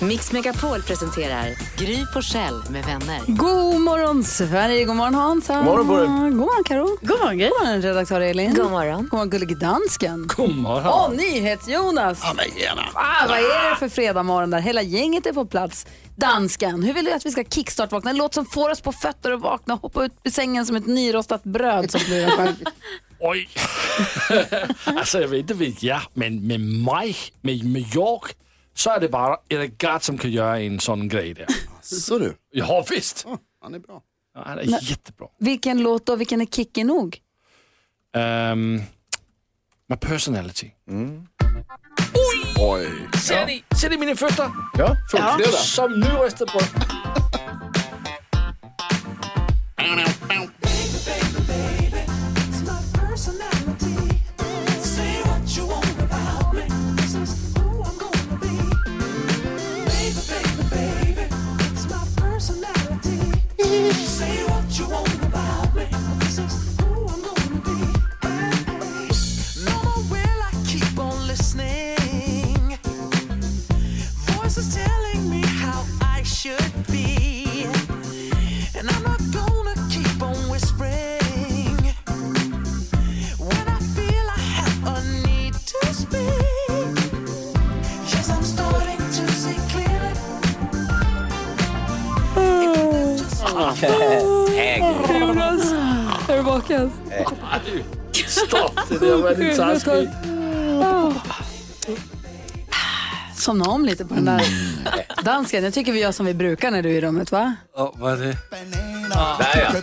Mix Megapol presenterar Gry Forssell med vänner. God morgon Sverige, god morgon Hans. God morgon dig. God morgon Karo. God morgon, Gry. God morgon redaktör Elin. God morgon. God morgon gullige dansken. God morgon. Och NyhetsJonas. Ja, men gärna. Ah, vad är det för fredag morgon där hela gänget är på plats? Dansken, hur vill du att vi ska kickstart-vakna? En låt som får oss på fötter och vakna och hoppa ut ur sängen som ett nyrostat bröd som blir en. Oj. alltså jag vet inte vet jag, men med mig, med, med jag, så är det bara Erik Gard som kan göra en sån grej där. Så du. Ja visst. Han är bra. Ja, han är jättebra. Vilken låt då? Vilken är kickig nog? Um, my personality. Oj. Ser ni, ser ni mina fötter? Ja, fullfredag. Som nu röstar på. Say what? Lite taskigt. Somna om lite på den där dansken. Jag tycker vi gör som vi brukar när du är i rummet va? Oh, vad är det? Där ja.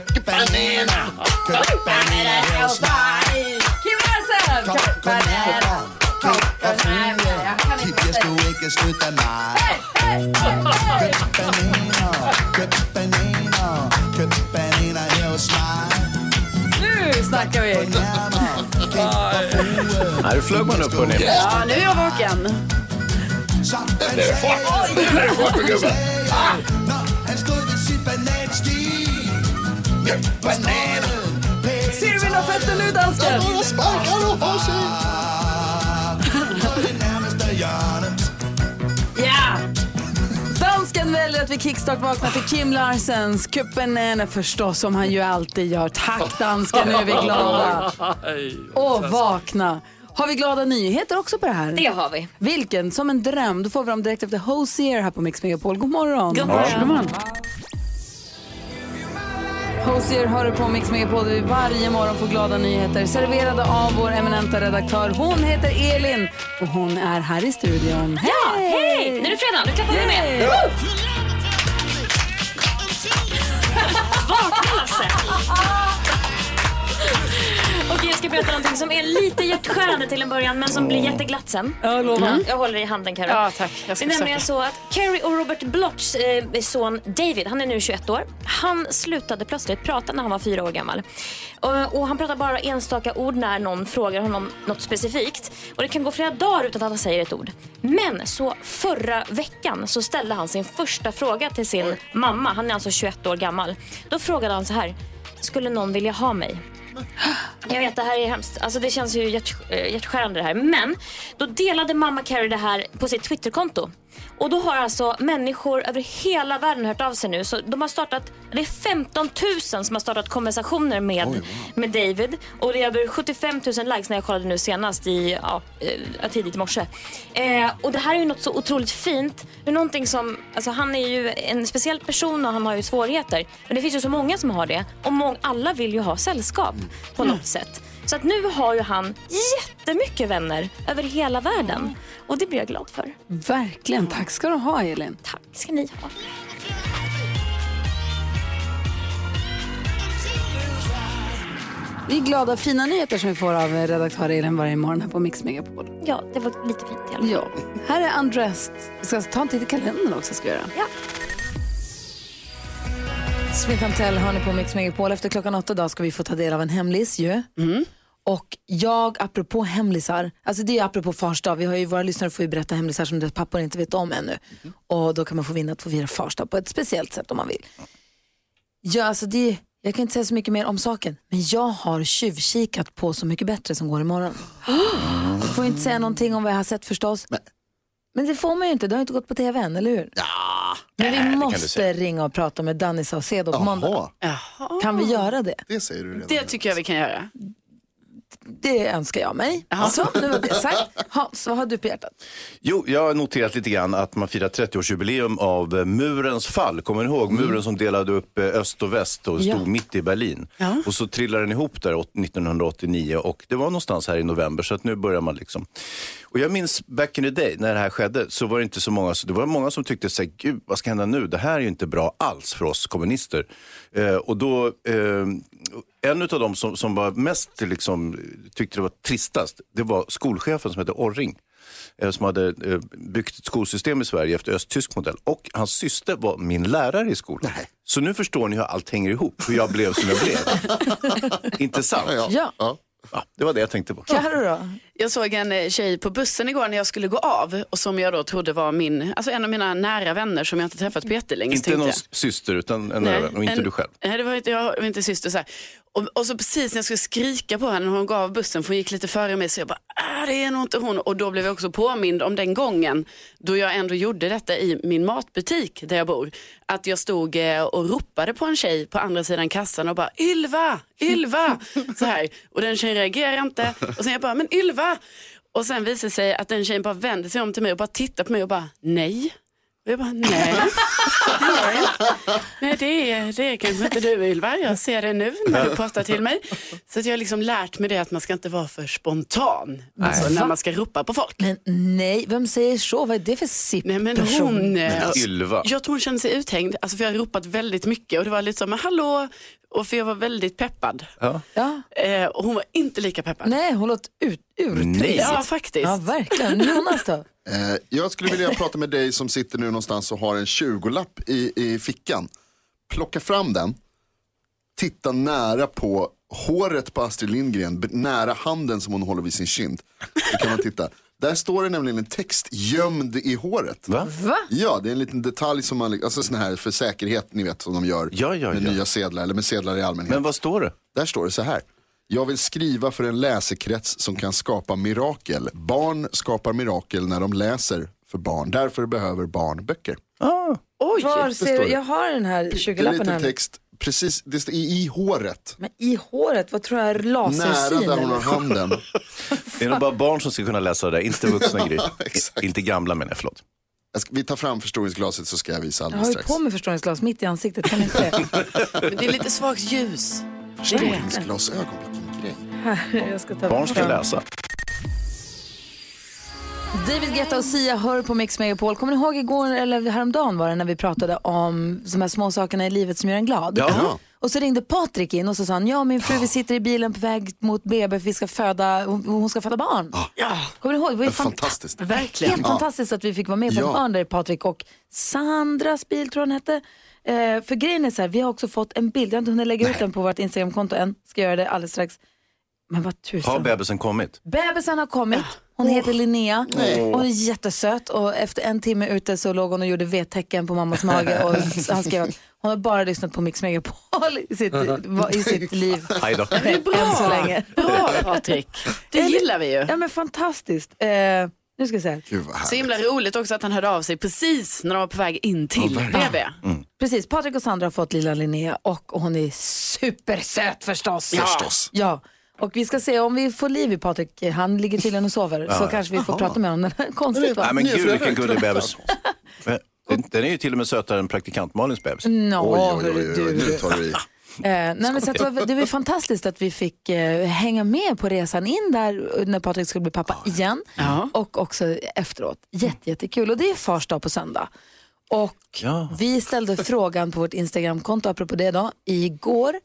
Nu snackar vi! På Här flög man upp ner. Ja, nu är jag vaken. Når han stod ved sit bananstig Køb bananen Ser du mina fötter nu dansken? att vi kickstart vaknar till Kim Larsens Cupen förstås, som han ju alltid gör. Tack dansken, nu är vi glada. Och vakna. Har vi glada nyheter också på det här? Det har vi. Vilken? Som en dröm. Då får vi dem direkt efter Hosier här på Mix Megapol. God morgon. God morgon. God morgon. Hosier hör du på Mix Megapol där vi varje morgon får glada nyheter serverade av vår eminenta redaktör. Hon heter Elin och hon är här i studion. Hej! Ja, hej! Nu är det fredag, nu klappar vi med. 啊啊啊 Jag ska berätta någonting som är lite hjärtskärande till en början men som blir jätteglatt sen. Ja, lovar. Mm. Jag håller i handen Karo. Ja, tack. Jag Det ska är nämligen så att Carrie och Robert Blotts eh, son David, han är nu 21 år. Han slutade plötsligt prata när han var fyra år gammal. Och, och han pratar bara enstaka ord när någon frågar honom något specifikt. Och det kan gå flera dagar utan att han säger ett ord. Men så förra veckan så ställde han sin första fråga till sin mamma. Han är alltså 21 år gammal. Då frågade han så här. Skulle någon vilja ha mig? Jag vet, det här är hemskt. Alltså, det känns ju hjärt, eh, hjärtskärande det här. Men då delade mamma Carrie det här på sitt Twitterkonto. Och då har alltså människor över hela världen hört av sig nu. Så de har startat, det är 15 000 som har startat konversationer med, med David. Och det är över 75 000 likes när jag kollade nu senast i, ja, eh, tidigt i morse. Eh, och det här är ju något så otroligt fint. Någonting som, alltså han är ju en speciell person och han har ju svårigheter. Men det finns ju så många som har det. Och mång, alla vill ju ha sällskap på något sätt. Så att nu har ju han jättemycket vänner över hela världen. Och det blir jag glad för. Verkligen. Tack ska du ha, Elin. Tack ska ni ha. Det är glada, fina nyheter som vi får av redaktör Elin varje morgon här på Mix Megapol. Ja, det var lite fint i alla fall. Ja, här är Undressed. Vi ska ta en titt i kalendern också. Ska vi göra. Ja. Smith Tell hör ni på Mix Megapol. Efter klockan åtta idag ska vi få ta del av en hemlis ju. Och jag, apropå hemlisar, alltså det är apropå fars dag, vi har ju, våra lyssnare får ju berätta hemlisar som deras pappor inte vet om ännu. Och då kan man få vinna att få fira fars dag på ett speciellt sätt om man vill. Ja, alltså det, jag kan inte säga så mycket mer om saken, men jag har tjuvkikat på Så mycket bättre som går imorgon. Jag får inte säga någonting om vad jag har sett förstås. Men det får man ju inte, det har inte gått på tv än, eller hur? Ja, Men vi du måste ringa och prata med Danny Saucedo på måndag. Jaha, Kan vi göra det? det säger du redan. Det tycker jag vi kan göra. Det önskar jag mig. Så, nu var det sagt. Hans, vad har du på hjärtat? Jo, jag har noterat lite grann att man firar 30-årsjubileum av eh, murens fall. Kommer ni ihåg muren som delade upp eh, öst och väst och stod Ja. mitt i där Ja. Och så trillade den ihop där åt- 1989 och det var någonstans här i november så att nu börjar man liksom. Och jag minns back in the day när det här skedde så var det inte så många, så det var många som tyckte så här, gud vad ska hända nu? Det här är ju inte bra alls för oss kommunister. Eh, och då, eh, en av dem som, som var mest liksom, tyckte det var tristast, det var skolchefen som hette Orring eh, som hade eh, byggt ett skolsystem i Sverige efter östtysk modell. Och hans syster var min lärare i skolan. Så nu förstår ni hur allt hänger ihop, hur jag blev som jag blev. Inte sant? Ja. Ja. Ja, det var det jag tänkte på. Carro då? Jag såg en eh, tjej på bussen igår när jag skulle gå av och som jag då trodde var min, alltså en av mina nära vänner som jag inte träffat på jättelänge. Inte någon jag, syster utan en nära vän och inte en- du själv. Nej, det var inte, jag var inte syster. Så här. Och, och så precis när jag skulle skrika på henne när hon gav bussen, för hon gick lite före mig, så jag bara, ah, det är nog inte hon. Och då blev jag också påmind om den gången då jag ändå gjorde detta i min matbutik där jag bor. Att jag stod eh, och ropade på en tjej på andra sidan kassan och bara, Ylva, Ylva, så här. Och den tjejen reagerar inte. Och sen jag bara, men Ylva. Och sen visade det sig att den tjejen bara vände sig om till mig och bara tittade på mig och bara, nej. Jag bara, nej. nej. Nej, det är, det är kanske inte du Ylva. Jag ser det nu när du pratar till mig. Så att jag har liksom lärt mig det att man ska inte vara för spontan. Alltså när man ska ropa på folk. Men nej, vem säger så? Vad är det för Nej men hon, eh, Ylva. jag tror hon kände sig uthängd. Alltså för jag har ropat väldigt mycket och det var lite så, men hallå. Och för jag var väldigt peppad. Ja. Ja. Eh, och hon var inte lika peppad. Nej, hon låter ut, Nej. urtrist. Ja faktiskt. Ja, verkligen. Jonas då? Eh, jag skulle vilja prata med dig som sitter nu någonstans och har en 20-lapp i, i fickan. Plocka fram den, titta nära på håret på Astrid Lindgren, nära handen som hon håller vid sin kind. Då kan man titta. Där står det nämligen en text gömd i håret. Va? Va? Ja, det är en liten detalj som man, alltså sån här för säkerhet, ni vet som de gör Ja, ja, med ja. nya sedlar eller med sedlar i allmänhet. Men vad står det? Där står det så här. Jag vill skriva för en läsekrets som kan skapa mirakel. Barn skapar mirakel när de läser för barn. Därför behöver barn böcker. Ah, Oj. Var står ser du? Jag har den här Det är 20-lappen lite här. text, precis, det står i, i håret. Men i håret, vad tror jag? Nära Lasersyn? där hon har handen. det är nog bara barn som ska kunna läsa det där, inte vuxna Gry. Inte gamla menar jag, förlåt. Jag ska, vi tar fram förstoringsglaset så ska jag visa Jag alldeles har ju strax. på mig förstoringsglas mitt i ansiktet, kan ni inte det? Men det är lite svagt ljus. Förstoringsglasögon, vilken grej. Jag ska ta Barn ska fram. läsa. David Guetta och Sia hör på Mix Megapol. Kommer ni ihåg igår, eller häromdagen var det, när vi pratade om de här små sakerna i livet som gör en glad? Ja. Och så ringde Patrik in och så sa han, ja min fru vi sitter i bilen på väg mot BB för vi ska föda, hon, hon ska föda barn. Ja, Kommer ni ihåg? Det var ju Ja, fantastiskt. verkligen. Helt fantastiskt att vi fick vara med på Ja. en hörn där Patrik och Sandras bil tror jag den hette. Eh, för grejen är så här, vi har också fått en bild, jag har inte hunnit lägga ut den på vårt Instagramkonto än, ska göra det alldeles strax. Men vad tusan. Har bebisen kommit? Bebisen har kommit. Hon heter Linnea. Hon är jättesöt och efter en timme ute så låg hon och gjorde V-tecken på mammas mage och han skrev att hon har bara lyssnat på Mix Megapol i sitt, i sitt liv. Hej då. Än så länge. Bra Patrik. Det gillar vi ju. Ja men fantastiskt. Eh, nu ska. Gud vad Så härligt. himla roligt också att han hörde av sig precis när de var på väg in till BB. Precis, Patrik och Sandra har fått lilla Linnea och hon är supersöt förstås. Förstås. Ja, och vi ska se om vi får liv i Patrik. Han ligger tydligen och sover. Så kanske vi får prata med honom. Konstigt va? Nej men gud vilken gullig bebis. Men Den, den är ju till och med sötare än praktikant Malins bebis. Nå, Oj, oj, oj, hörru oj, oj, nu du. tar du i. Eh, nej, men så det, var, det var fantastiskt att vi fick eh, hänga med på resan in där när Patrik skulle bli pappa igen. Ja. Och också efteråt. Jätte, jättekul. Och det är fars dag på söndag. Och Ja. vi ställde frågan på vårt Instagramkonto, apropå det då, igår.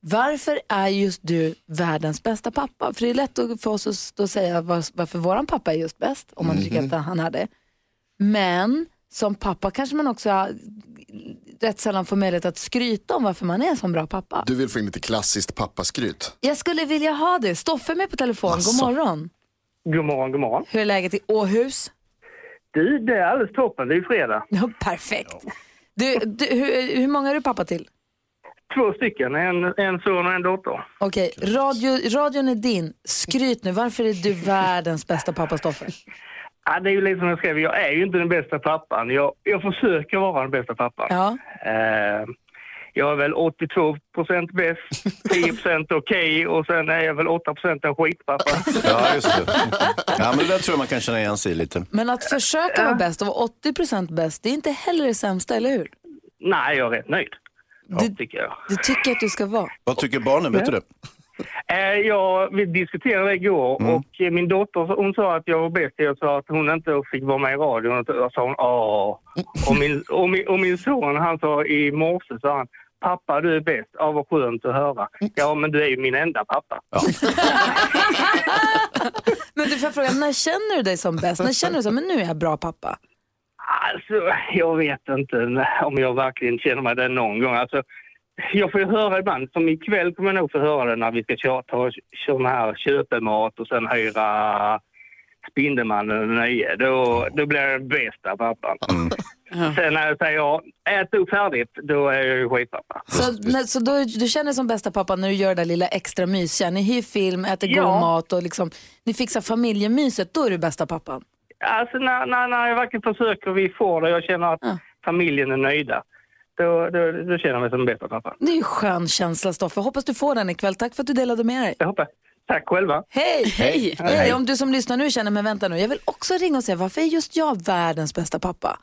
Varför är just du världens bästa pappa? För det är lätt att- för oss att säga var, varför våran pappa är just bäst, om man tycker att han är det. Men som pappa kanske man också rätt sällan får möjlighet att skryta om varför man är en sån bra pappa. Du vill få in lite klassiskt pappaskryt. Jag skulle vilja ha det. Stoffe är med på telefon. God morgon. God morgon, god morgon. Hur är läget i Åhus? Du, det är alldeles toppen. Det är ju fredag. Ja, perfekt. Du, du, hur, hur många är du pappa till? Två stycken, en, en son och en dotter. Okej, radio, radion är din. Skryt nu. Varför är du världens bästa pappa, Stoffe? Ja, det är ju lite som jag skrev, jag är ju inte den bästa pappan. Jag, jag försöker vara den bästa pappan. Ja. Eh, jag är väl 82 procent bäst, 10 procent okej och sen är jag väl 8 procent en skitpappa. Ja, just det. Ja, men det där tror jag man kan känna igen sig lite. Men att försöka vara bäst och vara 80% bäst, det är inte heller det sämsta, eller hur? Nej, jag är rätt nöjd. Det, tycker jag. det tycker jag att du ska vara. Vad tycker barnen? Vet du det? Eh, ja, vi diskuterade det igår och eh, min dotter hon sa att jag var bäst. Jag sa att hon inte fick vara med i radion. Och då sa hon åh. Och min, och, min, och min son han sa i morse sa han Pappa du är bäst. Ja vad skönt att höra. Ja men du är ju min enda pappa. Men du får fråga, när känner du dig som bäst? När känner du så, men nu är jag bra pappa? Alltså, jag vet inte om jag verkligen känner mig det någon gång. Alltså, jag får ju höra ibland, som ikväll kommer jag nog få höra det när vi ska köra, ta sån här köpemat och sen hyra Spindelmannen den nya. Då, då blir jag den bästa pappan. Sen när jag säger ja, ät upp färdigt, då är jag ju skitpappa. Så, när, så då, du känner som bästa pappa när du gör det där lilla extra mysiga. Ni hyr film, äter Ja. god mat och liksom, ni fixar familjemyset. Då är du bästa pappan. Alltså när, när, när jag verkligen försöker vi får det och jag känner att familjen är nöjda, då, då, då känner jag mig som den bästa pappan. Det är ju skön känsla, Stoffe. Hoppas du får den ikväll. Tack för att du delade med dig. Jag hoppas. Tack själva. Hej! Hej. Hej! Hej. Om du som lyssnar nu känner, men vänta nu, jag vill också ringa och säga varför är just jag världens bästa pappa?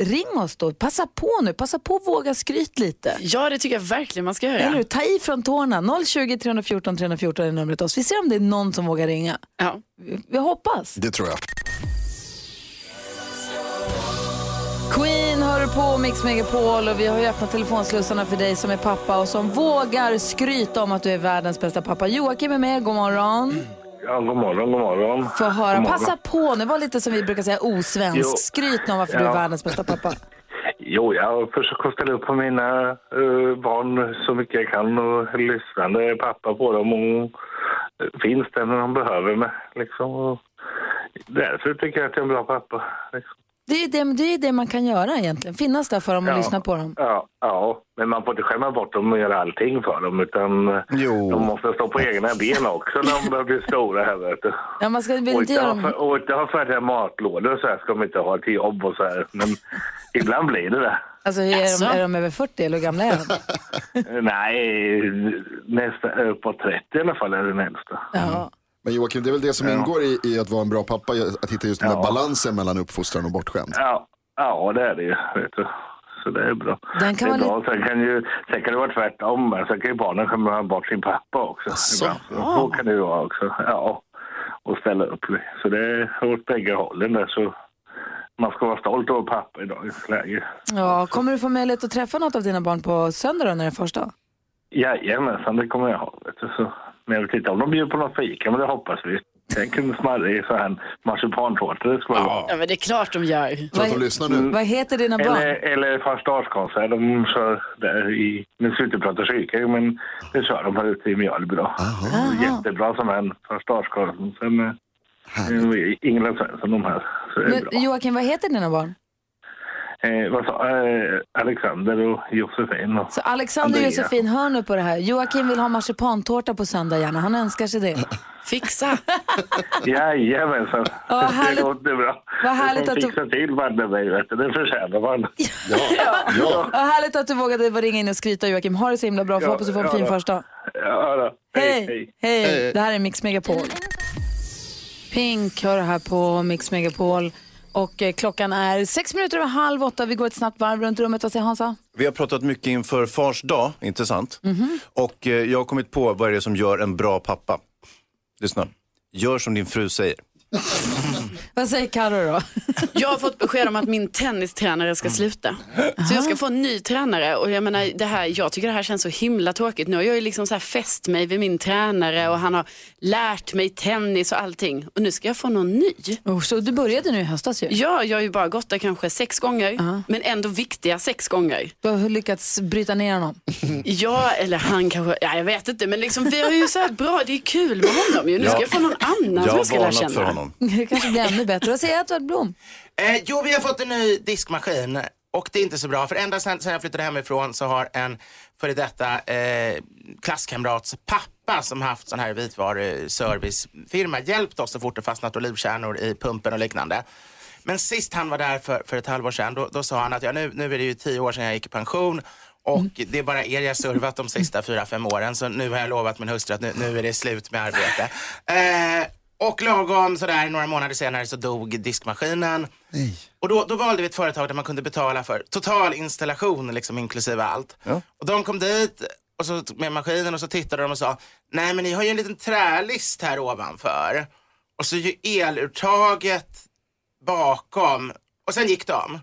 Ring oss då, passa på nu, passa på att våga skryt lite. Ja, det tycker jag verkligen man ska göra. Eller hur? Ta i från tårna. 020 314 314 är numret till oss. Vi ser om det är någon som vågar ringa. Ja. Vi, vi hoppas. Det tror jag. Queen hör på Mix Megapol och vi har ju öppnat telefonslussarna för dig som är pappa och som vågar skryta om att du är världens bästa pappa. Joakim är med, god morgon. Ja, god morgon, god morgon. Få höra, God morgon. passa på nu, var lite som vi brukar säga osvensk. Skryt nu om varför du är Ja. världens bästa pappa. Jo, jag försöker ställa upp på mina eh, barn så mycket jag kan och lyssnande pappa på dem och eh, finns där när de behöver mig. Liksom. Och därför tycker jag att jag är en bra pappa. Liksom. Det är det, det är det man kan göra egentligen, finnas där för dem och Ja. lyssna på dem. Ja, ja, men man får inte skämma bort dem och göra allting för dem utan eh, de måste stå på egna ben också när de börjar bli stora här vet du. Ja, man ska väl Och inte inte, ha, och inte ha färdiga matlådor så här ska de inte ha till jobb och så här. Men ibland blir det det. Alltså är de, är de över 40 eller hur gamla är de? Nej, nästan uppåt 30 i alla fall är den äldsta. Ja. Men Joakim, det är väl det som ingår i, i att vara en bra pappa, att hitta just den där balansen mellan uppfostran och bortskämd. Ja, ja det är det ju. Vet du. Så det är bra. Den kan det är vara bra. Sen, kan ju, sen kan det vara tvärtom. men Sen kan ju barnen skämma bort sin pappa också. Så, så kan det ju vara också. Ja, och ställa upp. Så det är åt bägge hållen där. Så man ska vara stolt över pappa i dagens läge. Ja, kommer du få möjlighet att träffa något av dina barn på söndag då, när det är första? Jajamensan, det kommer jag ha. Vet du, så. Men jag vet inte om de bjuder på något fika, men det hoppas vi. Tänk en smarrig så här marsipantårta det skulle vara. Ja, men det är klart de gör. Att de lyssnar nu? Vad heter dina barn? Eller, eller farsdagskonsert. De kör där i... Nu ska vi inte prata kyrka, men det kör de här ute i Mjölby då. Jättebra som en farsdagskonsert med med Ingela Svensson de här. Så det är bra. Men, Joakim, vad heter dina barn? Eh, vad sa eh, Alexander och Josefin. Och Så Alexander och Andrea. Josefin, hör nu på det här. Joakim vill ha marsipantårta på söndag gärna. Han önskar sig det. Fixa! Jajamensan. Ja, vad härligt. Det låter bra. Vad härligt att du- fixar till bandet mig, vet du. Det förtjänar man. Ja. Vad härligt att du vågade ringa in och skryta Joakim. Ha det så himla bra. Får Ja, hoppas du får en ja fin då. första. Ja, då. Hej, Hej. hej. Hej. Det här är Mix Megapol. Pink hör här på Mix Megapol. Och eh, klockan är sex minuter över halv åtta. Vi går ett snabbt varv runt rummet. Vad säger Hansa? Vi har pratat mycket inför fars dag, inte sant? Mhm. Och eh, jag har kommit på vad är det som gör en bra pappa. Lyssna. Gör som din fru säger. Vad säger Karo då? Jag har fått besked om att min tennistränare ska sluta. Så jag ska få en ny tränare och jag menar det här, jag tycker det här känns så himla tråkigt. Nu har jag ju liksom så här fäst mig vid min tränare och han har lärt mig tennis och allting. Och nu ska jag få någon ny. Oh, så du började nu i höstas ju? Ja, jag har ju bara gått där kanske sex gånger. Men ändå viktiga sex gånger. Du har lyckats bryta ner honom. Ja, eller han kanske, ja, jag vet inte. Men liksom, vi har ju så här bra, det är kul med honom ju. Nu ska Ja. jag få någon annan Jag som jag ska lära känna. Honom. Det kanske blir ännu bättre. Vad säger Edvard Blom? Eh, jo, vi har fått en ny diskmaskin och det är inte så bra för ända sedan, sedan jag flyttade hemifrån så har en före detta eh, klasskamrats pappa som haft sån här vitvaruservicefirma hjälpt oss så fort det fastnat olivkärnor i pumpen och liknande. Men sist han var där för, för ett halvår sedan, då, då sa han att ja, nu, nu är det ju tio år sedan jag gick i pension och det är bara er jag servat de sista fyra, fem åren. Så nu har jag lovat min hustru att nu, nu är det slut med arbete. Eh, och lagom sådär några månader senare så dog diskmaskinen. Och då, då valde vi ett företag där man kunde betala för total installation, liksom inklusive allt. Och de kom dit och så, med maskinen och så tittade de och sa, nej men ni har ju en liten trälist här ovanför. Och så är ju eluttaget bakom. Och sen gick de.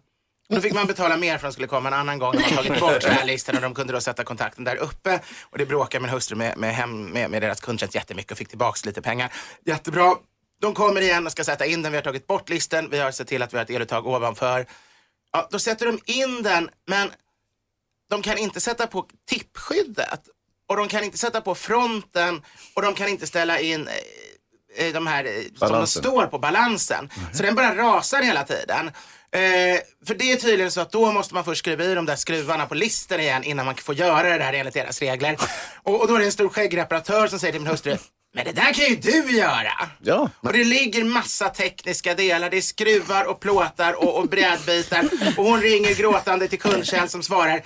Då fick man betala mer för att de skulle komma en annan gång De har tagit bort den här listan och de kunde då sätta kontakten där uppe. Och det bråkade min hustru med, med, hem, med, med deras kundtjänst jättemycket och fick tillbaks lite pengar. Jättebra. De kommer igen och ska sätta in den. Vi har tagit bort listen. Vi har sett till att vi har ett eluttag ovanför. Ja, då sätter de in den, men de kan inte sätta på tippskyddet. Och de kan inte sätta på fronten och de kan inte ställa in eh, de här eh, som de Balansen. står på balansen. Så den bara rasar hela tiden. Eh, för det är tydligen så att då måste man först skruva i de där skruvarna på listen igen innan man får göra det här enligt deras regler. Och, och då är det en stor skäggreparatör som säger till min hustru men det där kan ju du göra! Ja. Och det ligger massa tekniska delar. Det är skruvar och plåtar och, och brädbitar. Och hon ringer gråtande till kundtjänst som svarar.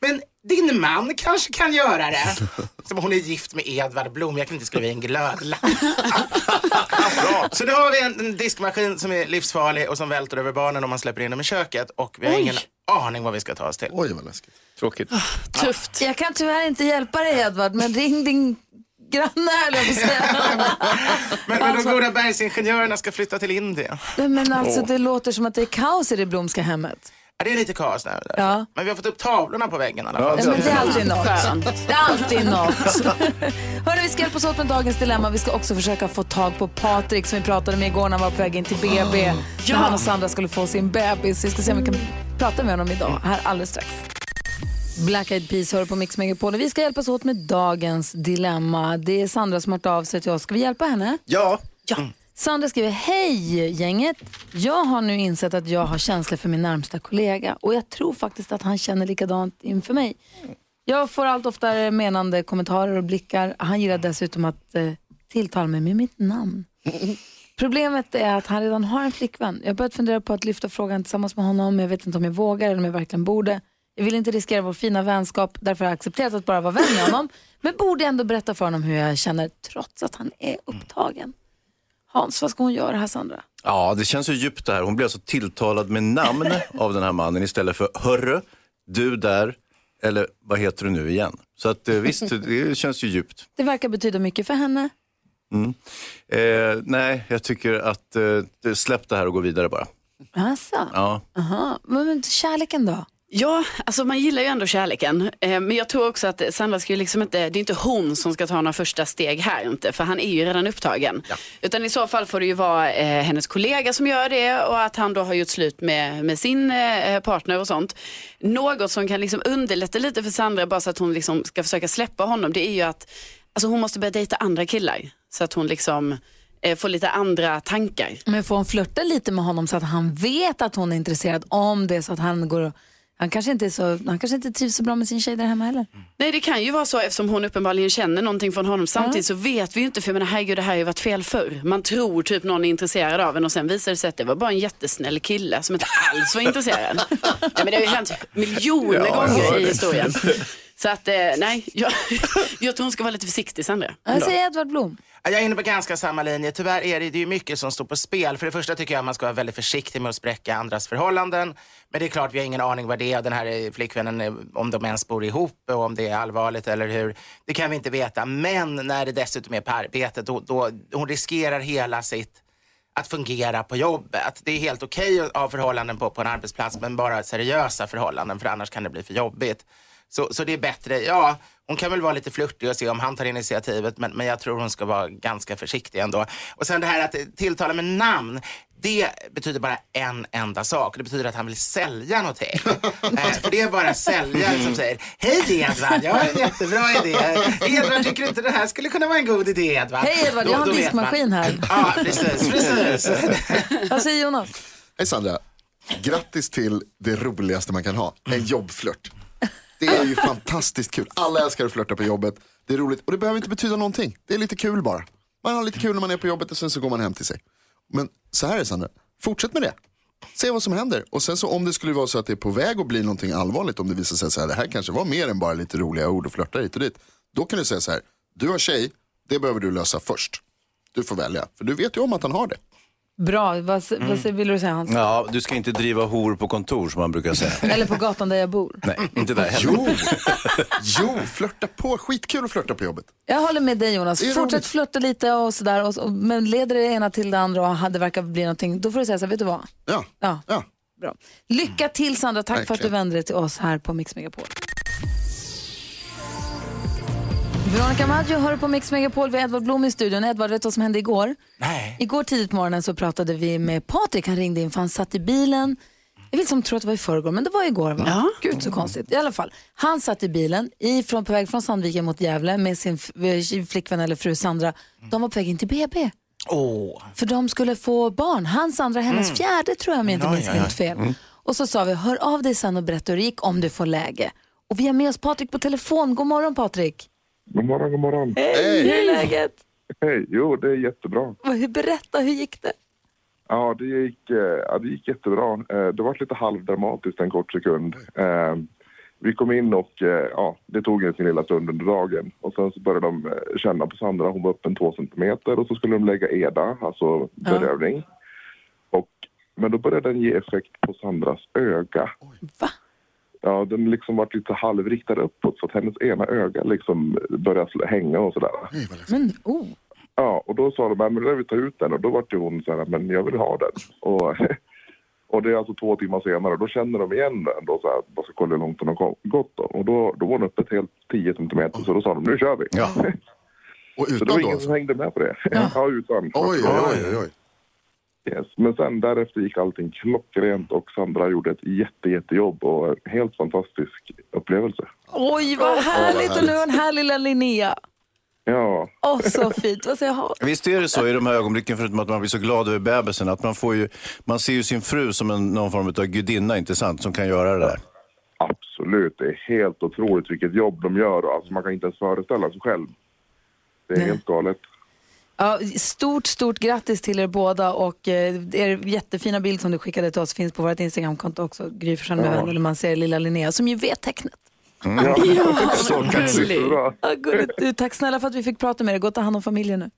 Men din man kanske kan göra det. Som hon är gift med Edvard Blom. Jag kan inte skriva i en glödlapp. Så då har vi en, en diskmaskin som är livsfarlig och som välter över barnen om man släpper in dem i köket. Och vi har ingen aning vad vi ska ta oss till. Oj, vad läskigt. Tråkigt. Tufft. Jag kan tyvärr inte hjälpa dig Edvard, men ring din granne höll jag på att säga. Men, men de goda bergsingenjörerna ska flytta till Indien. Men alltså det låter som att det är kaos i det Blomska hemmet. Ja, det är lite kaos nu. Ja. Men vi har fått upp tavlorna på väggen i alla fall. Ja, men det är alltid något. Det är alltid något. Hörrni, vi ska hjälpas åt med dagens dilemma. Vi ska också försöka få tag på Patrik som vi pratade med igår när han var på väg in till BB. När han och Sandra skulle få sin bebis. Vi ska se om vi kan prata med honom idag, här alldeles strax. Black Eyed Peas hör på Mix Megapol vi ska hjälpas åt med dagens dilemma. Det är Sandra som har hört av sig till oss. Ska vi hjälpa henne? Ja. Ja. Sandra skriver, hej gänget. Jag har nu insett att jag har känslor för min närmsta kollega och jag tror faktiskt att han känner likadant inför mig. Jag får allt oftare menande kommentarer och blickar. Han gillar dessutom att eh, tilltala mig med mitt namn. Problemet är att han redan har en flickvän. Jag har börjat fundera på att lyfta frågan tillsammans med honom. Jag vet inte om jag vågar eller om jag verkligen borde. Jag vill inte riskera vår fina vänskap, därför har jag accepterat att bara vara vän med honom. Men borde ändå berätta för honom hur jag känner trots att han är upptagen. Hans, vad ska hon göra här Sandra? Ja, det känns ju djupt det här. Hon blir alltså tilltalad med namn av den här mannen istället för hörru, du där, eller vad heter du nu igen? Så att eh, visst, det känns ju djupt. Det verkar betyda mycket för henne. Mm. Eh, nej, jag tycker att eh, släpp det här och gå vidare bara. Alltså. Ja. Aha. Men, men kärleken då? Ja, alltså man gillar ju ändå kärleken. Eh, men jag tror också att Sandra ska ju liksom inte, det är inte hon som ska ta några första steg här inte, för han är ju redan upptagen. Utan i så fall får det ju vara eh, hennes kollega som gör det och att han då har gjort slut med, med sin eh, partner och sånt. Något som kan liksom underlätta lite för Sandra bara så att hon liksom ska försöka släppa honom, det är ju att alltså hon måste börja dejta andra killar. Så att hon liksom får lite andra tankar. Men får hon flörta lite med honom så att han vet att hon är intresserad om det så att han går och, han kanske inte, är så, han kanske inte trivs så bra med sin tjej där hemma heller. Nej det kan ju vara så eftersom hon uppenbarligen känner någonting från honom. Samtidigt så vet vi ju inte för jag menar, herregud det här har ju varit fel förr. Man tror typ någon är intresserad av en och sen visar det sig att det var bara en jättesnäll kille som inte alls var intresserad. ja, men det har ju hänt miljoner Ja, gånger i historien. Så att eh, nej, jag, jag tror hon ska vara lite försiktig Sandra. Jag säger Edvard Blom. Ja, Jag är inne på ganska samma linje. Tyvärr är det, det är ju mycket som står på spel. För det första tycker jag att man ska vara väldigt försiktig med att spräcka andras förhållanden. Men det är klart, vi har ingen aning vad det är. Den här eh, flickvännen, eh, om de ens bor ihop och om det är allvarligt eller hur. Det kan vi inte veta. Men när det dessutom är på arbetet, då, då hon riskerar hela sitt att fungera på jobbet. Det är helt okej att ha förhållanden på, på en arbetsplats men bara seriösa förhållanden för annars kan det bli för jobbigt. Så, så det är bättre, ja, hon kan väl vara lite flörtig och se om han tar initiativet men, men jag tror hon ska vara ganska försiktig ändå. Och sen det här att tilltala med namn, det betyder bara en enda sak. Det betyder att han vill sälja någonting. eh, för det är bara säljare som säger Hej Edvard, jag har en jättebra idé. Edvard, tycker du inte det här skulle kunna vara en god idé Edvard? Hej Edvard, jag har en diskmaskin här. Ja, precis, precis. Vad säger Jonas? Hej Sandra, grattis till det roligaste man kan ha, en jobbflört. Det är ju fantastiskt kul, alla älskar att flörta på jobbet. Det är roligt och det behöver inte betyda någonting, det är lite kul bara. Man har lite kul när man är på jobbet och sen så går man hem till sig. Men så här är det Sandra, fortsätt med det. Se vad som händer och sen så om det skulle vara så att det är på väg att bli någonting allvarligt, om det visar sig så här, det här kanske var mer än bara lite roliga ord och flörta hit och dit. Då kan du säga så här, du har tjej, det behöver du lösa först. Du får välja, för du vet ju om att han har det. Bra, vad, vad säger- vill du säga Hans? Ja, du ska inte driva hor på kontor som man brukar säga. Eller på gatan där jag bor. Nej, inte där heller. Jo, jo, flörta på, skitkul att flörta på jobbet. Jag håller med dig Jonas. Fortsätt roligt. flirta lite och sådär. Och, och, men leder det ena till det andra och det verkar bli någonting, då får du säga så här, vet du vad? Ja, Ja. ja. Bra. Lycka till Sandra, tack för att du Verkligen. vände dig till oss här på Mix Megapol. Veronica Maggio hör på Mix Megapol, vi har Edvard Blom i studion. Edvard, vet du vad som hände igår? Nej. Igår tidigt på morgonen så pratade vi med Patrik, han ringde in för han satt i bilen. Jag vill som tror att det var i förrgår, men det var igår va? Ja. Gud så konstigt. I alla fall, han satt i bilen ifrån, på väg från Sandviken mot Gävle med sin eh, flickvän eller fru Sandra. De var på väg in till BB. Åh, För de skulle få barn. Han, Sandra, hennes fjärde tror jag om jag inte minns helt fel. Och så sa vi, hör av dig sen och berätta hur det gick om du får läge. Och vi har med oss Patrik på telefon. God morgon Patrik. God morgon, god morgon. Hej! Hur är läget? Hej, jo det är jättebra. Vad- hur- Berätta, hur gick det? Ja, det gick, eh, ja, det gick jättebra. Eh, Det var lite halvdramatiskt en kort sekund. Eh, Vi kom in och eh, ja, det tog en sin lilla stund under dagen. Och sen så började de eh, känna på Sandra, hon var öppen två centimeter och så skulle de lägga EDA, alltså bedövning. Och, men då började den ge effekt på Sandras öga. Va? Ja, den liksom var lite halvriktad uppåt så att hennes ena öga liksom började hänga och sådär. Men, oh. Ja, och då sa de, "Nej, men då vi tar ut den och då var det hon så här, men jag vill ha den. Och, och det är alltså två timmar senare, då känner de igen den då så här, bara ska kolla hur långt den har gått då. Och då, då var den uppe ett helt 10 centimeter, så då sa de, nu kör vi. Ja. Och Så det utan var då? ingen alltså? som hängde med på det. Ja, utan. Oj, oj, oj, oj. Yes. Men sen därefter gick allting klockrent och Sandra gjorde ett jätte, jättejobb och en helt fantastisk upplevelse. Oj, vad härligt! Och nu har den här lilla Linnea. Ja, Åh, så fint. Vad säger jag? Visst är det så i de här ögonblicken, förutom att man blir så glad över bebisen, att man får ju, man ser ju sin fru som en, någon form av gudinna, inte sant, som kan göra det där. absolut. Det är helt otroligt vilket jobb de gör. Alltså, man kan inte ens föreställa sig själv. Det är Nej. helt galet. Ja, stort, stort grattis till er båda och eh, er jättefina bild som du skickade till oss finns på vårt Instagramkonto också, Gry Forssell med vänner, där man ser lilla Linnea som ju vet tecknet. Ja, Så kan det se. bra. Ja, gulligt. Du, tack snälla för att vi fick prata med dig. Gå och ta hand om familjen nu.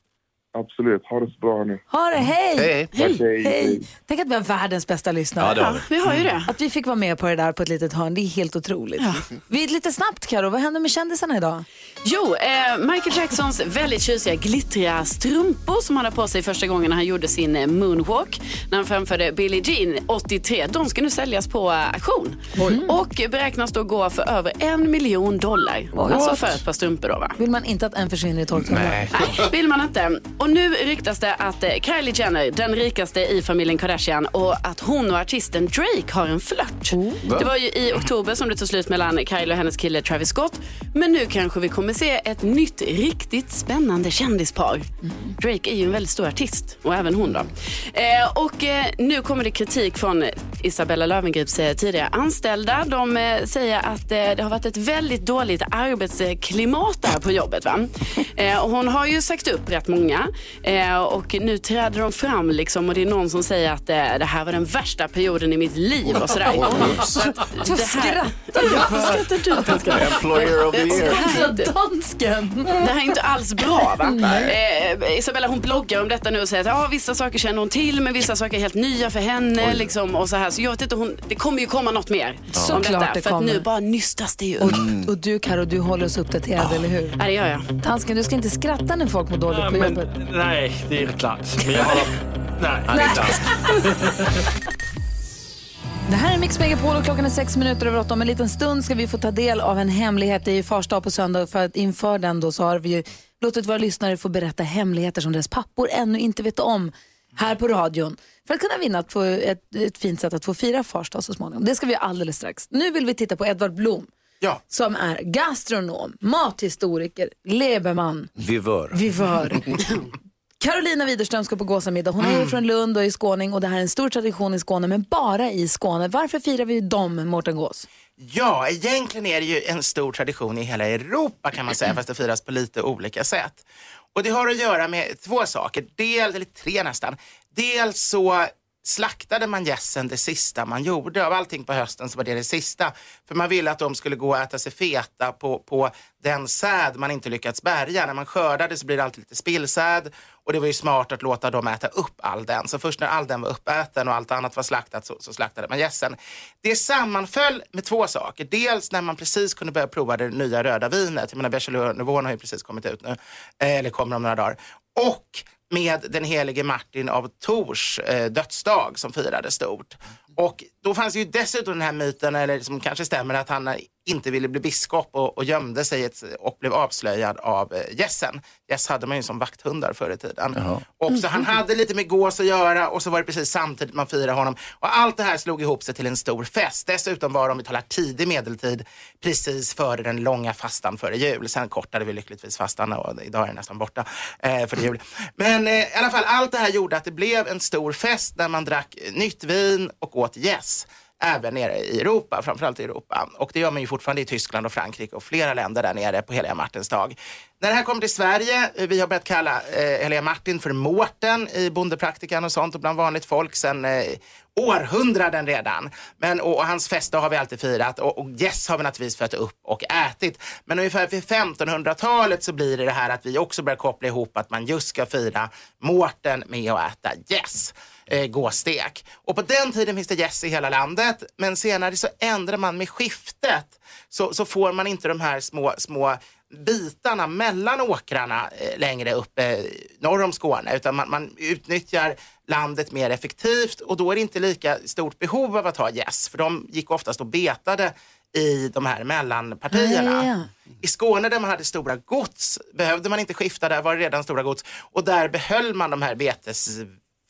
Absolut. Ha det så bra hörni. Ha det, hej! Hej. Tack, hej. Hej! Tänk att vi har världens bästa lyssnare. Ja, det har vi. Vi har ju det. Att vi fick vara med på det där på ett litet hörn, det är helt otroligt. Vi, lite snabbt Karo, vad händer med kändisarna idag? Jo, eh, Michael Jacksons väldigt tjusiga glittriga strumpor som han hade på sig första gången när han gjorde sin eh, moonwalk när han framförde Billie Jean 83. De ska nu säljas på eh, auktion och beräknas då gå för över en miljon dollar. Alltså för ett par strumpor då va? Vill man inte att en försvinner i torktumlaren? Nej. Nej, vill man inte. Och nu ryktas det att eh, Kylie Jenner, den rikaste i familjen Kardashian och att hon och artisten Drake har en flört. Det var ju i oktober som det tog slut mellan Kylie och hennes kille Travis Scott. Men nu kanske vi kommer se ett nytt riktigt spännande kändispar. Drake är ju en väldigt stor artist och även hon då. Eh, och eh, nu kommer det kritik från Isabella Löwengrips eh, tidigare anställda. De säger att det har varit ett väldigt dåligt arbetsklimat där på jobbet. Va? Och hon har ju sagt upp rätt många eh, och nu träder de fram liksom, och det är någon som säger att eh, det här var den värsta perioden i mitt liv och sådär. Så att här- skrattar du Ja, vad skrattar du? Employer of the year. Dansken! det här är inte alls bra. Va? Eh, Isabella hon bloggar om detta nu och säger att ja, vissa saker känner hon till men vissa saker är helt nya för henne. Liksom, och så, här. så jag vet inte, hon, det kommer ju komma något mer om Såklart detta. det för att kommer. nu bara nystas det ju. Och, och du Karo, du håller oss uppdaterade, eller hur? Ja, det gör jag. Dansken, du ska inte skratta när folk mår dåligt på men, jobbet. Nej, det är klart. Men jag håller, Nej, Han är dansk. Det här är Mix Megapol och klockan är sex minuter över åtta. Om en liten stund ska vi få ta del av en hemlighet. Det är ju fars dag på söndag för att inför den då så har vi ju låtit våra lyssnare få berätta hemligheter som deras pappor ännu inte vet om här på radion. För att kunna vinna ett, ett, ett fint sätt att få fira fars dag så småningom. Det ska vi göra alldeles strax. Nu vill vi titta på Edvard Blom. Ja. Som är gastronom, mathistoriker, leberman, Vivör. vivör. Carolina Widerström ska på gåsamiddag. Hon är ju från Lund och är skåning och det här är en stor tradition i Skåne, men bara i Skåne. Varför firar vi dem, Mårten Gås? Ja, egentligen är det ju en stor tradition i hela Europa kan man säga, fast det firas på lite olika sätt. Och det har att göra med två saker, dels, eller tre nästan. Dels så slaktade man gässen det sista man gjorde. Av allting på hösten så var det det sista. För man ville att de skulle gå och äta sig feta på, på den säd man inte lyckats bärga. När man skördade så blir det alltid lite spillsäd och det var ju smart att låta dem äta upp all den. Så först när all den var uppäten och allt annat var slaktat så, så slaktade man gässen. Det sammanföll med två saker. Dels när man precis kunde börja prova det nya röda vinet. Jag menar, Bachelor-nivån har ju precis kommit ut nu, eh, eller kommer om några dagar. Och med den helige Martin av Tors eh, dödsdag som firades stort. Och då fanns ju dessutom den här myten, eller som kanske stämmer, att han inte ville bli biskop och, och gömde sig ett, och blev avslöjad av eh, gässen. Gäss hade man ju som vakthundar förr i tiden. Och så han hade lite med gås att göra och så var det precis samtidigt man firade honom. Och allt det här slog ihop sig till en stor fest. Dessutom var det, om vi talar tidig medeltid, precis före den långa fastan före jul. Sen kortade vi lyckligtvis fastan och idag är den nästan borta eh, före jul. Men eh, i alla fall, allt det här gjorde att det blev en stor fest där man drack nytt vin och åt gäss även nere i Europa, framförallt i Europa. Och det gör man ju fortfarande i Tyskland och Frankrike och flera länder där nere på heliga Martins dag. När det här kom till Sverige, eh, vi har börjat kalla eh, heliga Martin för Mårten i bondepraktikan och sånt och bland vanligt folk sedan eh, århundraden redan. Men, och, och hans fester har vi alltid firat och, och gäss har vi naturligtvis fött upp och ätit. Men ungefär vid 1500-talet så blir det det här att vi också börjar koppla ihop att man just ska fira Mårten med att äta gäss eh, gåstek. Och på den tiden finns det gäss i hela landet, men senare så ändrar man med skiftet så, så får man inte de här små, små bitarna mellan åkrarna eh, längre upp eh, norr om Skåne utan man, man utnyttjar landet mer effektivt och då är det inte lika stort behov av att ha gäss för de gick oftast och betade i de här mellanpartierna. Ah, ja, ja. I Skåne där man hade stora gods behövde man inte skifta, där var det redan stora gods och där behöll man de här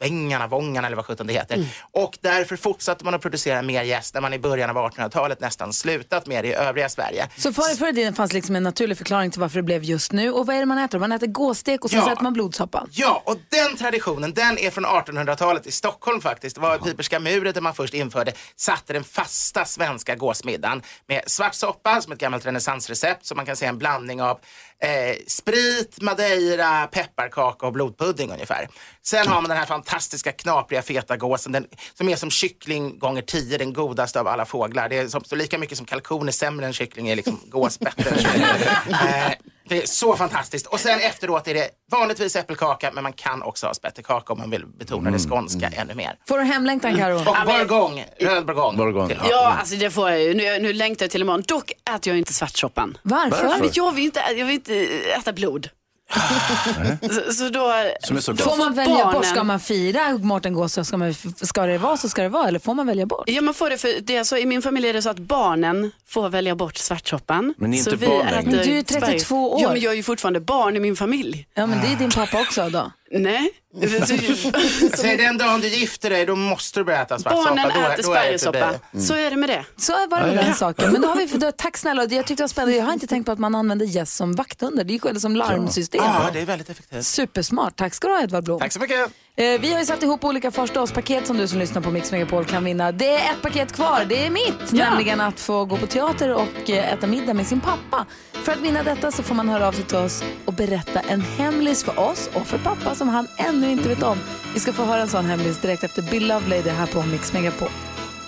betesvängarna, vångarna eller vad sjutton det heter. Mm. Och därför fortsatte man att producera mer gäss när man i början av 1800-talet nästan slutat med det i övriga Sverige. Så förr förr i tiden fanns liksom en naturlig förklaring till varför det blev just nu. Och vad är det man äter? Man äter gåstek och sen Ja. så äter man blodsoppa. Ja, och den traditionen den är från 1800-talet i Stockholm faktiskt. Det var Piperska muret där man först införde, satte den fasta svenska gåsmiddagen med svart soppa som ett gammalt renässansrecept som man kan säga en blandning av eh, sprit, madeira, pepparkaka och blodpudding ungefär. Sen har man den här fantastiska knapriga feta gåsen den, som är som kyckling gånger tio, den godaste av alla fåglar. Det är som, så lika mycket som kalkon är sämre än kyckling är liksom gås bättre än kyckling. Eh, det är så fantastiskt. Och sen efteråt är det vanligtvis äppelkaka men man kan också ha spettekaka om man vill betona det skånska ännu mer. Får du hemlängtan Karo? Och bourgogne, röd bourgogne. Bourgogne, till- Ja, alltså det får jag ju. Nu, nu längtar jag till imorgon. Dock äter jag inte svartsoppan. Varför? Men jag vill inte, jag vill inte äta blod. så, så då... Som är så Får man välja barnen- bort? Ska man fira Mårten Gås så ska, man, ska det vara så ska det vara eller får man välja bort? Ja, man får det för det är så, I min familj är det så att barnen får välja bort svartsoppan. Men ni är så inte barn längre. Men du är 32 Sverige. år. Ja, men jag är ju fortfarande barn i min familj. Ja men det är din pappa också då. Nej. Säg den dagen du gifter dig, då måste du börja äta svart Barnen. Då, äter sparrissoppa. Så är det med det. Så var det med den saken. Men då har vi, då, tack snälla, jag tyckte det var spännande. Jag har inte tänkt på att man använder gäss som vakthundar. Det är ju själv som larmsystem. Ja, det är väldigt effektivt. Supersmart. Tack ska du ha Edvard Blom. Tack så mycket. Eh, vi har ju satt ihop olika förstaårspaket som du som lyssnar på Mix Megapol kan vinna. Det är ett paket kvar, det är mitt, nämligen att få gå på teater och eh, äta middag med sin pappa. För att vinna detta så får man höra av sig till oss och berätta en hemlis för oss och för pappa som han ännu inte vet om. Vi ska få höra en sån hemlis direkt efter Bill Lovelady det här på Mix Megapol.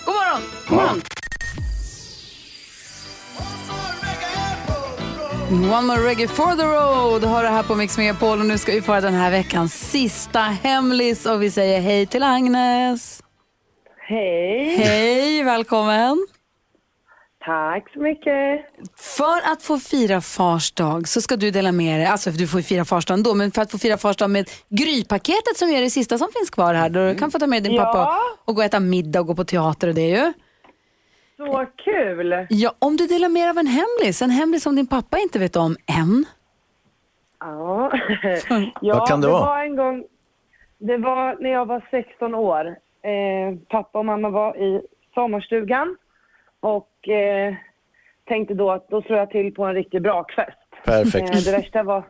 God morgon! God morgon. One more reggae for the road har det här på Mix Megapol och nu ska vi få den här veckans sista hemlis och vi säger hej till Agnes. Hej. Hej, välkommen. Tack så mycket. För att få fira fars dag så ska du dela med dig, alltså du får ju fira fars dag ändå, men för att få fira fars dag med Grypaketet som är det sista som finns kvar här. Då du kan få ta med din Ja. pappa och gå och äta middag och gå på teater och det ju. Så kul. Ja, om du delar med dig av en hemlis, en hemlis som din pappa inte vet om än. Ja, ja Vad kan det det vara? var en gång, det var när jag var 16 år. Eh, pappa och mamma var i sommarstugan och eh, tänkte då att då slår jag till på en riktigt bra kväst. Perfekt. Eh, det, värsta var,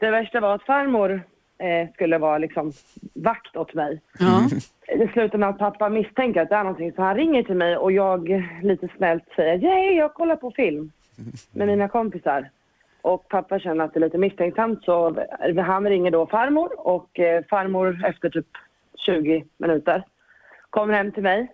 det värsta var att farmor eh, skulle vara liksom vakt åt mig. Det slutar med att pappa misstänker att det är någonting så han ringer till mig och jag lite snällt säger hej jag kollar på film med mina kompisar. Och pappa känner att det är lite misstänksamt så han ringer då farmor och eh, farmor efter typ 20 minuter kommer hem till mig,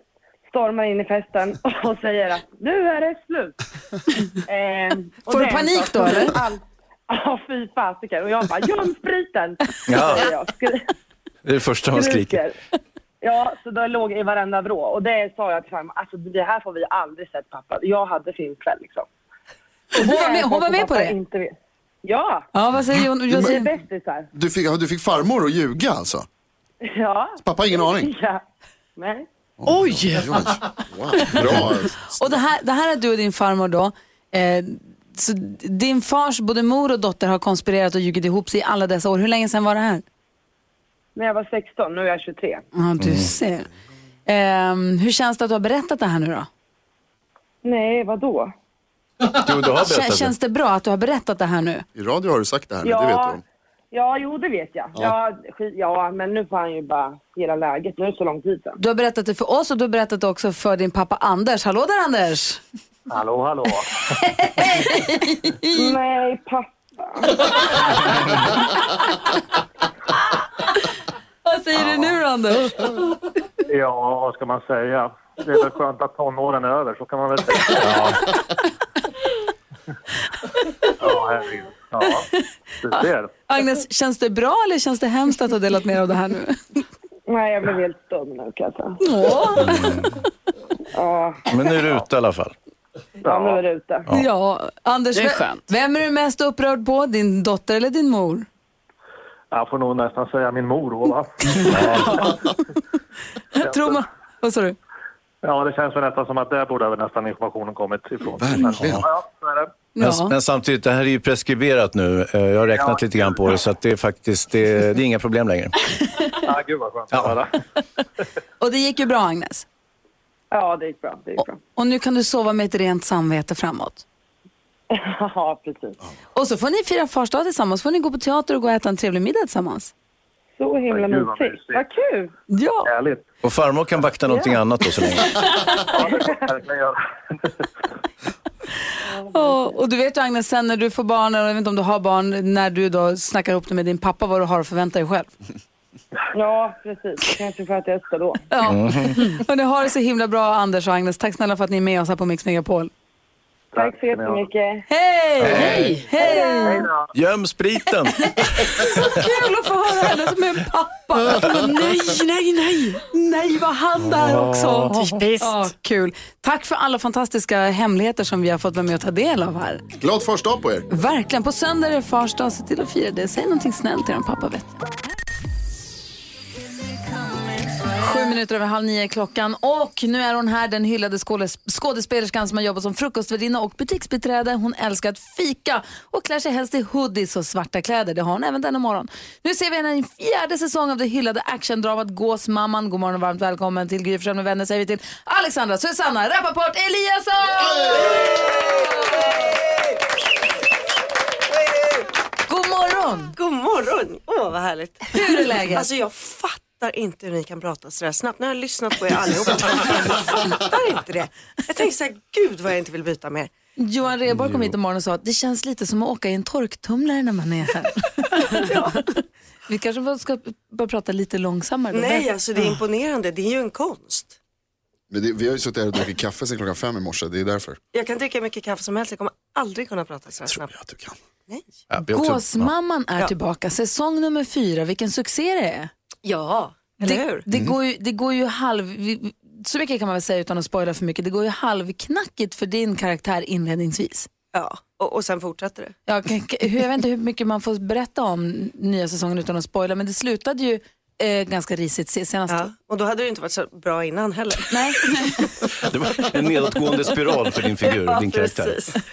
stormar in i festen och säger att nu är det slut. eh, och Får du panik då, eller? Ja, fy fasiken. Och jag bara, göm spriten! Ja. säger jag. Skri- Det är det första man skriker. Ja, så då låg i varenda vrå. Och det sa jag till farmor, alltså det här får vi aldrig sett pappa. Jag hade filmkväll liksom. Och Hon var med- hon var med på det? Inte vet. Ja! Ja, vad säger? Vi Jag säger... bästisar. Du fick, du fick farmor att ljuga alltså? Ja. Pappa har ingen aning? Ja. Nej. Oj! Wow, bra. Och det här, det här är du och din farmor då. Eh, så din fars både mor och dotter har konspirerat och ljugit ihop sig i alla dessa år. Hur länge sedan var det här? När jag var 16, nu är jag 23. Ja, du ser. Ehm, hur känns det att du har berättat det här nu då? Nej, vad då? Jo, du har berättat Känns det bra att du har berättat det här nu? I radio har du sagt det här nu, Ja. det vet du om. Ja, jo det vet jag. Ja. skit- ja, men nu får han ju bara gilla läget. Nu är det så lång tid sedan. Du har berättat det för oss och du har berättat det också för din pappa Anders. Hallå där Anders! Hallå, hallå. Nej, pappa. Vad säger du nu då Anders? Ja, vad ska man säga? Det är väl skönt att tonåren är över, så kan man väl säga. Ja, ja herregud. Ja, du ser. Agnes, känns det bra eller känns det hemskt att ha delat med dig av det här nu? Nej, jag blev helt stum nu kan jag säga. Ja, Men nu är du ute i alla fall. Ja, det ute. Ja, Anders, Det är skönt. vem är du mest upprörd på? Din dotter eller din mor? Jag får nog nästan säga min mor va? Tror man... Vad sa du? Ja, det känns väl nästan som att där borde väl nästan informationen kommit ifrån. Verkligen. Ja, det. Men, Ja. men samtidigt, det här är ju preskriberat nu. Eh, Jag har räknat lite grann på det, så att det är faktiskt det, det är inga problem längre. Ja, gud vad skönt höra. Och det gick ju bra Agnes. Ja, det gick bra. Det gick bra. Och nu kan du sova med ett rent samvete framåt. Ja, precis. Och så får ni fira fars dag tillsammans, får ni gå på teater och gå och äta en trevlig middag tillsammans. Så himla vad mysigt. Vad kul! Ja. Härligt. Och farmor kan vakta någonting annat då så länge. Ja, det får jag. Och, och du vet ju Agnes, sen när du får barn, eller jag vet inte om du har barn, när du då snackar ihop det med din pappa vad du har att förvänta dig själv. Ja, precis. Kanske för att jag är öster då. Ja. Och ni har det så himla bra Anders och Agnes. Tack snälla för att ni är med oss här på Mix Megapol. Tack så jättemycket. Hej! Hej! Hej! Göm spriten! Kul att få höra henne som en pappa. nej, nej, nej. Nej, vad han där också. Typiskt. Ja, kul. Tack för alla fantastiska hemligheter som vi har fått vara med och ta del av här. Glad fars dag på er. Verkligen. På söndag är det fars dag. Se till att fira det. Säg någonting snällt till din pappa. Vet. Sju minuter över halv nio klockan och nu är hon här, den hyllade skådes- skådespelerskan som har jobbat som frukostvärdinna och butiksbiträde. Hon älskar att fika och klär sig helst i hoodies och svarta kläder. Det har hon även denna morgon. Nu ser vi henne i fjärde säsong av det hyllade actiondramat Gåsmamman. God morgon och varmt välkommen till Gry med vänner säger vi till Alexandra, Susanna, Rappaport, Eliasson! God morgon! God morgon! Åh, vad härligt. Hur är läget? Alltså jag fattar inte hur ni kan prata så där snabbt. Nu har jag lyssnat på er allihopa. Jag fattar inte det. Jag tänkte så här, gud vad jag inte vill byta mer. Johan Rheborg kom hit imorgon och sa att det känns lite som att åka i en torktumlare när man är här. Vi kanske bara ska börja prata lite långsammare. då. Nej, alltså det är imponerande. Det är ju en konst. Men det, vi har ju suttit här och druckit kaffe sedan klockan fem i morse, det är därför. Jag kan dricka mycket kaffe som helst. Jag kommer aldrig kunna prata så här snabbt. att du kan. Nej. Ja, vi också- Gåsmamman är tillbaka, säsong nummer fyra. Vilken succé det är. Ja, eller Det, hur? det, går ju, det går ju halv... så mycket kan man väl säga utan att spoila för mycket. Det går ju halvknackigt för din karaktär inledningsvis. Ja, och, och sen fortsätter det. Ja, hur- jag vet inte hur mycket man får berätta om nya säsongen utan att spoila, men det slutade ju eh, ganska risigt se- senast. Ja, och då hade det inte varit så bra innan heller. Nej. Det var en nedåtgående spiral för din figur, Ja, din karaktär. precis.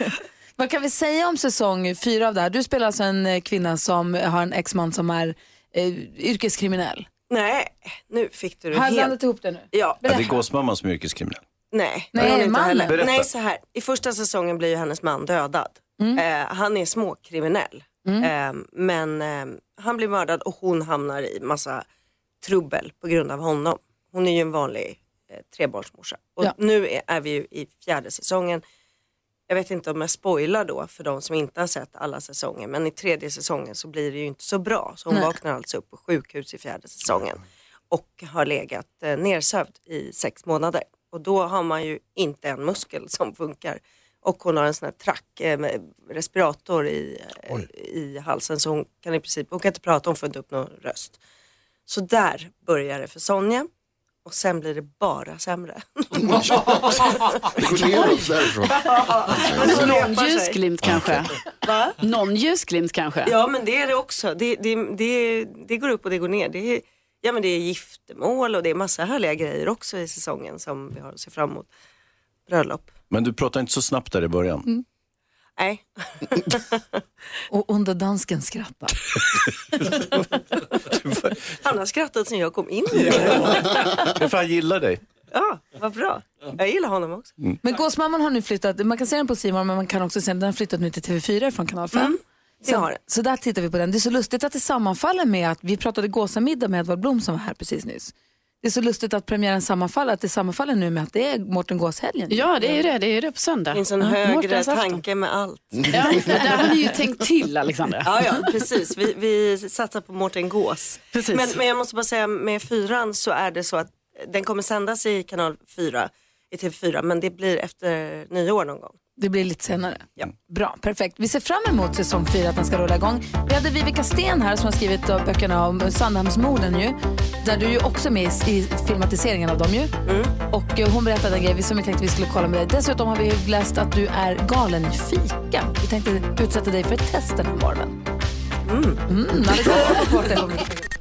Vad kan vi säga om säsong fyra av det här? Du spelar alltså en eh, kvinna som har en exman som är eh, yrkeskriminell. Nej, nu fick du det Har jag helt... blandat ihop det nu? Ja. Ja, det är gåsmamman som är yrkeskriminell. Nej, Nej, det är hon inte mannen. heller. Berätta. Nej, så här. I första säsongen blir ju hennes man dödad. Eh, han är småkriminell. Eh, men eh, han blir mördad och hon hamnar i massa trubbel på grund av honom. Hon är ju en vanlig eh, trebarnsmorsa. Och Ja. nu är, är vi ju i fjärde säsongen. Jag vet inte om jag spoilar då för de som inte har sett alla säsonger. Men i tredje säsongen så blir det ju inte så bra. Så hon Nej. vaknar alltså upp på sjukhus i fjärde säsongen. Och har legat eh, nersövd i sex månader. Och då har man ju inte en muskel som funkar. Och hon har en sån här track, eh, med respirator i, eh, i halsen så hon kan i princip, hon kan inte prata, hon får inte upp någon röst. Så där börjar det för Sonja. Och sen blir det bara sämre. Det går neråt därifrån. Någon ljusglimt kanske. Va? Någon ljusglimt kanske. Ja men det är det också. Det, det, det, det går upp och det går ner. Det är, ja, men det är giftermål och det är massa härliga grejer också i säsongen som vi har att se fram emot. Bröllop. Men du pratar inte så snabbt där i början. Nej. Och onda dansken skrattar. Han har skrattat sen jag kom in i det. För han gillar dig. Ja, vad bra. Jag gillar honom också. Men Gåsmamman har nu flyttat, man kan se den på More, men man kan också se den, den har flyttat nu till TV4 från kanal 5. det så, så där tittar vi på den. Det är så lustigt att det sammanfaller med att vi pratade gåsamiddag med Edvard Blom som var här precis nyss. Det är så lustigt att premiären sammanfaller, att det sammanfaller nu med att det är Mårten Gås-helgen. Ja, det är ju det. Det är ju det på söndag. Det finns en Ja, högre tanke med allt. Ja, men där har ni ju tänkt till, Alexandra. Ja, ja, precis. Vi, vi satsar på Mårten Gås. Precis. Men, men jag måste bara säga med fyran så är det så att den kommer sändas i kanal 4, i TV4, men det blir efter nyår någon gång. Det blir lite senare. Ja. Bra, perfekt. Vi ser fram emot säsong fyra, att den ska rulla igång. Vi hade Vivica Sten här som har skrivit då böckerna om Sandhamnsmorden ju. Där du ju också är med i, filmatiseringen av dem ju. Och eh, hon berättade en grej som vi tänkte vi skulle kolla med dig. Dessutom har vi ju läst att du är galen i fika. Vi tänkte utsätta dig för ett test den här morgonen. Mm. Mm,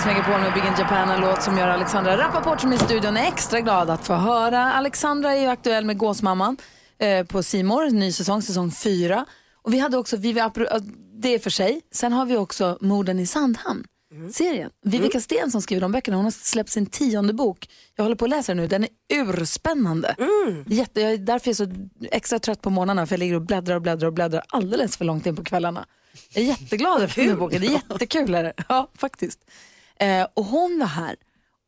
Mix Megapol med Big in Japan, en låt som gör Alexandra Rappaport som är i studion är extra glad att få höra. Alexandra är ju aktuell med Gåsmamman eh, på Simor, ny säsong, säsong fyra. Och vi hade också, Vivi Apro, eh, det är för sig, sen har vi också Morden i Sandhamn. Serien. Vivica Sten som skriver de böckerna, hon har släppt sin tionde bok. Jag håller på att läsa den nu, den är urspännande. Jätte, jag är därför är jag så extra trött på morgnarna för jag ligger och bläddrar och bläddrar och bläddrar alldeles för långt in på kvällarna. Jag är jätteglad över den här boken, det är jättekul. Är det. Ja, faktiskt. Eh, och hon var här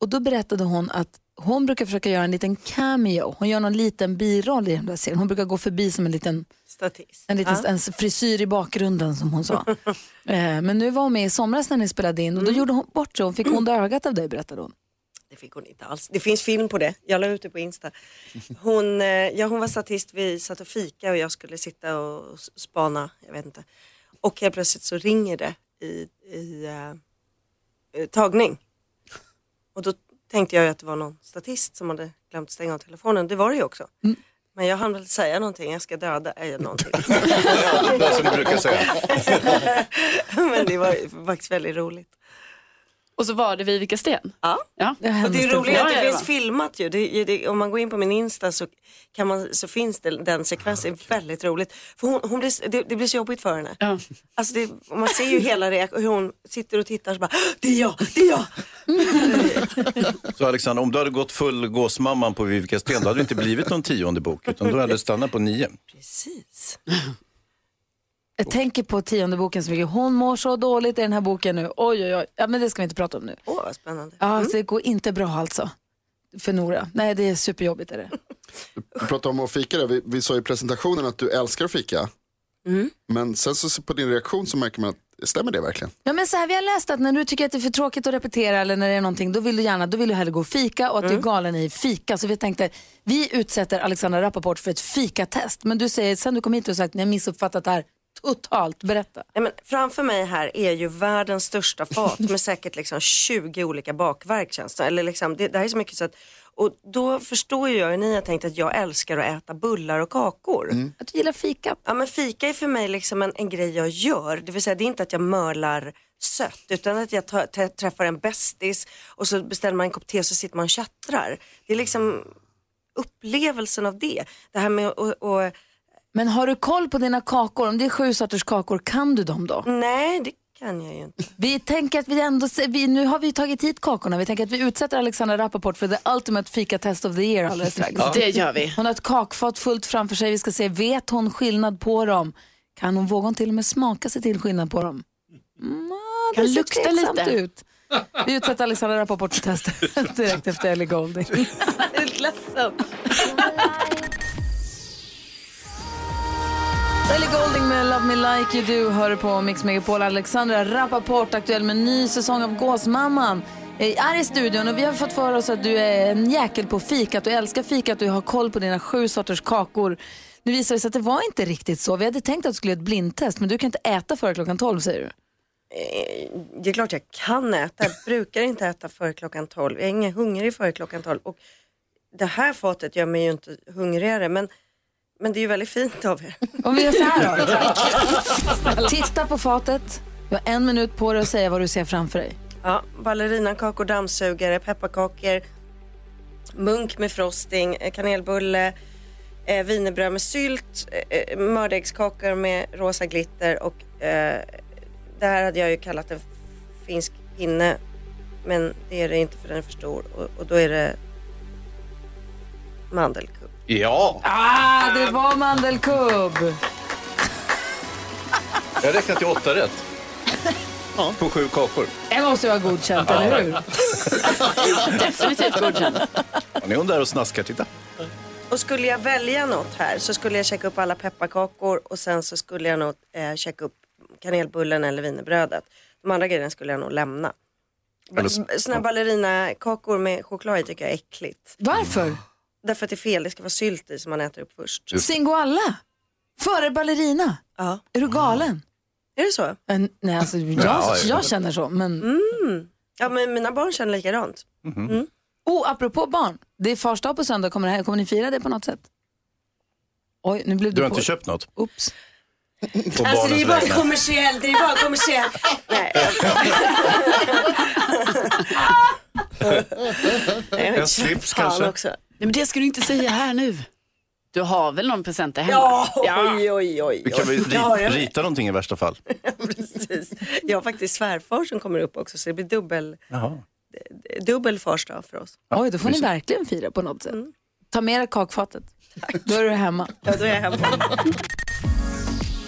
och då berättade hon att hon brukar försöka göra en liten cameo. Hon gör någon liten biroll i den där serien. Hon brukar gå förbi som en liten, Statist. en liten Ja. en frisyr i bakgrunden som hon sa. eh, men nu var hon med i somras när ni spelade in och då gjorde hon bort sig. Hon fick onda ögat av dig berättade hon. Det fick hon inte alls. Det finns film på det. Jag la ut det på Insta. Hon, eh, ja, hon var statist, vi satt och fika och jag skulle sitta och spana, jag vet inte. Och helt plötsligt så ringer det i, i eh, tagning. Och då tänkte jag ju att det var någon statist som hade glömt stänga av telefonen. Det var det ju också. Men jag hann väl säga någonting, jag ska döda äh, någonting. Det som du brukar säga. Men det var faktiskt väldigt roligt. Och så var det Vivica Sten. Ja. ja. Och det är roligt att det finns filmat ju. Det, det, om man går in på min Insta så, kan man, så finns det, den sekvensen. Det är väldigt roligt. För hon, hon blir, det, det blir så jobbigt för henne. Ja. Alltså det, och man ser ju hela reaktionen. Hur hon sitter och tittar så bara, det är jag, det är jag. Så Alexander, om du hade gått full gåsmamman på Vivica Sten, då hade det inte blivit någon tionde bok, utan då hade det stannat på nio. Precis. Jag tänker på tionde boken så mycket. Hon mår så dåligt i den här boken nu. Oj, oj, oj. Ja, men det ska vi inte prata om nu. Åh, vad spännande. Ja, alltså, det går inte bra alltså. För Nora. Nej, det är superjobbigt. Är det. Du pratade om att fika där. Vi, vi sa i presentationen att du älskar att fika. Mm. Men sen så på din reaktion så märker man att stämmer det verkligen? Ja, men så här, vi har läst att när du tycker att det är för tråkigt att repetera eller när det är någonting, då vill du gärna, då vill du hellre gå och fika och att du är galen i fika. Så vi tänkte, vi utsätter Alexandra Rappaport för ett fikatest. Men du säger, sen du kom hit och sagt, ni har missuppfattat det här totalt. Berätta. Nej, men framför mig här är ju världens största fat med säkert liksom 20 olika bakverk känns det. Eller liksom, det, det här är så mycket så att, och då förstår ju jag hur ni har tänkt att jag älskar att äta bullar och kakor. Att du gillar fika. Ja men fika är för mig liksom en, en grej jag gör. Det vill säga det är inte att jag mörlar sött utan att jag tar- träffar en bästis och så beställer man en kopp te och så sitter man och tjattrar. Det är liksom upplevelsen av det. Det här med att Men har du koll på dina kakor? Om det är sju sorters kakor, kan du dem då? Nej, det kan jag ju inte. Vi tänker att vi ändå, vi, nu har vi tagit hit kakorna, vi tänker att vi utsätter Alexandra Rappaport för the ultimate fika test of the year alldeles strax. Ja. Det gör vi. Hon har ett kakfat fullt framför sig, vi ska se, vet hon skillnad på dem? Kan hon, våga hon till och med smaka sig till skillnad på dem? Mm, Kan det ser lukta lite. Ut. Vi utsätter Alexandra Rappaport för testet direkt efter Ellie Goulding. Jag är ledsen. Ellie Golding med Love Me Like You Do hör på Mix Megapol. Alexandra Rappaport aktuell med en ny säsong av Gåsmamman eh, är i studion och vi har fått för oss att du är en jäkel på fikat. Du älskar fikat, du har koll på dina sju sorters kakor. Nu visar det sig att det var inte riktigt så. Vi hade tänkt att du skulle göra ett blindtest men du kan inte äta före klockan 12 säger du. Eh, det är klart jag kan äta. Jag brukar inte äta före klockan 12. Jag är ingen hungrig före klockan 12. Och det här fatet gör mig ju inte hungrigare. Men, men det är ju väldigt fint av er. Om vi gör så här då. Titta på fatet. Du har en minut på dig att säga vad du ser framför dig. Ja, ballerinakakor, dammsugare, pepparkakor, munk med frosting, eh, kanelbulle, eh, wienerbröd med sylt, eh, eh, mördegskakor med rosa glitter och eh, det här hade jag ju kallat en finsk pinne men det är det inte för den är för stor och, och då är det mandelkubb. Ja, Ah, det var mandelkubb. jag räknar till åtta rätt. På sju kakor. Det måste vara godkänt, eller hur? Definitivt godkänd. Ja, nu är hon där och snaskar, titta. Och skulle jag välja något här så skulle jag checka upp alla pepparkakor och sen så skulle jag nog eh, checka upp kanelbullen eller wienerbrödet. De andra grejerna skulle jag nog lämna. Eller så- B- Såna ballerinakakor med choklad tycker jag är äckligt. Varför? Därför att det är fel, det ska vara sylt i som man äter upp först. Singoalla? Före ballerina? Ja. Är du galen? Är det så? Eh, nej, alltså, jag, Ja, jag ja. känner så. Men... Mm. Ja, men mina barn känner likadant. Mm. Oh, apropå barn. Det är fars dag på söndag. Kommer, det här, kommer ni fira det på något sätt? Oj, nu blev Du har på. inte köpt något? Oops. På Alltså det är barnens bara vägnar. kommersiellt, det är bara kommersiellt. Nej. En slips Fan kanske? Också. Nej, men det ska du inte säga här nu. Du har väl någon present där hemma? Ja, oj, oj, oj. Vi kan väl Det har ri- jag. rita någonting i värsta fall. Precis. Jag har faktiskt svärfar som kommer upp också så det blir dubbel, Jaha. dubbel farsdag för oss. Oj, då får ni verkligen fira på något sätt. Ta med dig kakfatet. Då är du hemma. Ja, då är jag hemma.